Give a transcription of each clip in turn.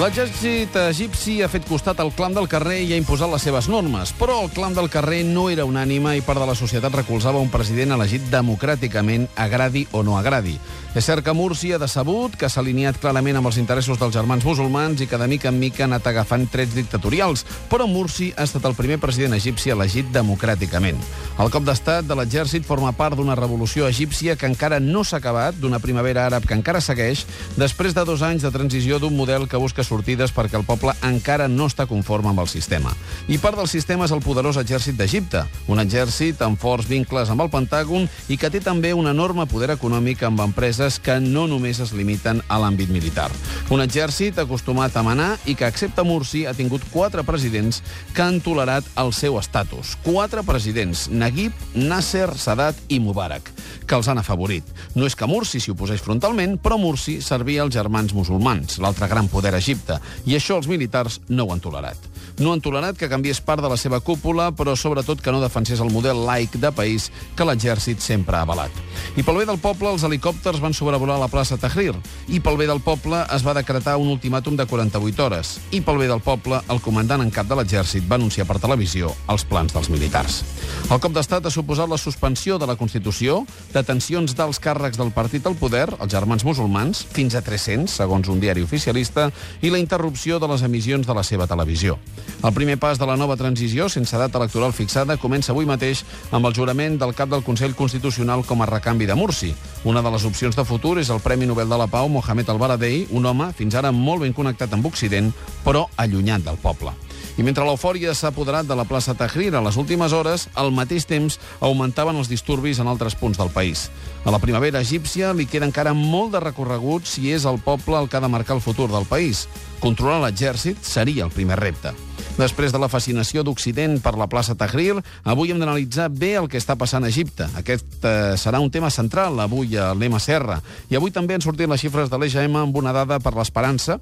L'exèrcit egipci ha fet costat al clam del carrer i ha imposat les seves normes, però el clam del carrer no era unànime i part de la societat recolzava un president elegit democràticament, agradi o no agradi. És cert que Mursi ha decebut, que s'ha alineat clarament amb els interessos dels germans musulmans i que de mica en mica ha anat agafant trets dictatorials, però Mursi ha estat el primer president egipci elegit democràticament. El cop d'estat de l'exèrcit forma part d'una revolució egípcia que encara no s'ha acabat, d'una primavera àrab que encara segueix, després de dos anys de transició d'un model que busca sortides perquè el poble encara no està conforme amb el sistema. I part del sistema és el poderós exèrcit d'Egipte, un exèrcit amb forts vincles amb el Pentàgon i que té també un enorme poder econòmic amb empreses que no només es limiten a l'àmbit militar. Un exèrcit acostumat a manar i que, excepte Mursi, ha tingut quatre presidents que han tolerat el seu estatus. Quatre presidents, Naguib, Nasser, Sadat i Mubarak, que els han afavorit. No és que Mursi s'hi oposés frontalment, però Mursi servia als germans musulmans, l'altre gran poder egipci Egipte, i això els militars no ho han tolerat. No han tolerat que canviés part de la seva cúpula, però sobretot que no defensés el model laic de país que l'exèrcit sempre ha avalat. I pel bé del poble, els helicòpters van sobrevolar la plaça Tahrir. I pel bé del poble es va decretar un ultimàtum de 48 hores. I pel bé del poble, el comandant en cap de l'exèrcit va anunciar per televisió els plans dels militars. El cop d'estat ha suposat la suspensió de la Constitució, detencions dels càrrecs del partit al poder, els germans musulmans, fins a 300, segons un diari oficialista, i la interrupció de les emissions de la seva televisió. El primer pas de la nova transició, sense data electoral fixada, comença avui mateix amb el jurament del cap del Consell Constitucional com a recanvi de Mursi. Una de les opcions de futur és el Premi Nobel de la Pau Mohamed Al-Baradei, un home fins ara molt ben connectat amb Occident, però allunyat del poble. I mentre l'eufòria s'ha apoderat de la plaça Tahrir a les últimes hores, al mateix temps augmentaven els disturbis en altres punts del país. A la primavera egípcia li queda encara molt de recorregut si és el poble el que ha de marcar el futur del país. Controlar l'exèrcit seria el primer repte. Després de la fascinació d'Occident per la plaça Tahrir, avui hem d'analitzar bé el que està passant a Egipte. Aquest eh, serà un tema central avui a Serra. I avui també han sortit les xifres de l'EGM amb una dada per l'esperança,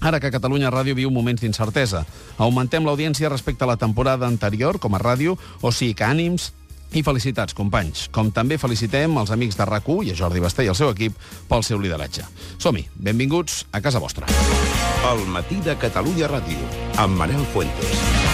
Ara que Catalunya Ràdio viu moments d'incertesa. Augmentem l'audiència respecte a la temporada anterior, com a ràdio, o sigui que ànims, i felicitats, companys. Com també felicitem els amics de rac i a Jordi Basté i el seu equip pel seu lideratge. Som-hi, benvinguts a casa vostra. El matí de Catalunya Ràdio, amb Manel Fuentes.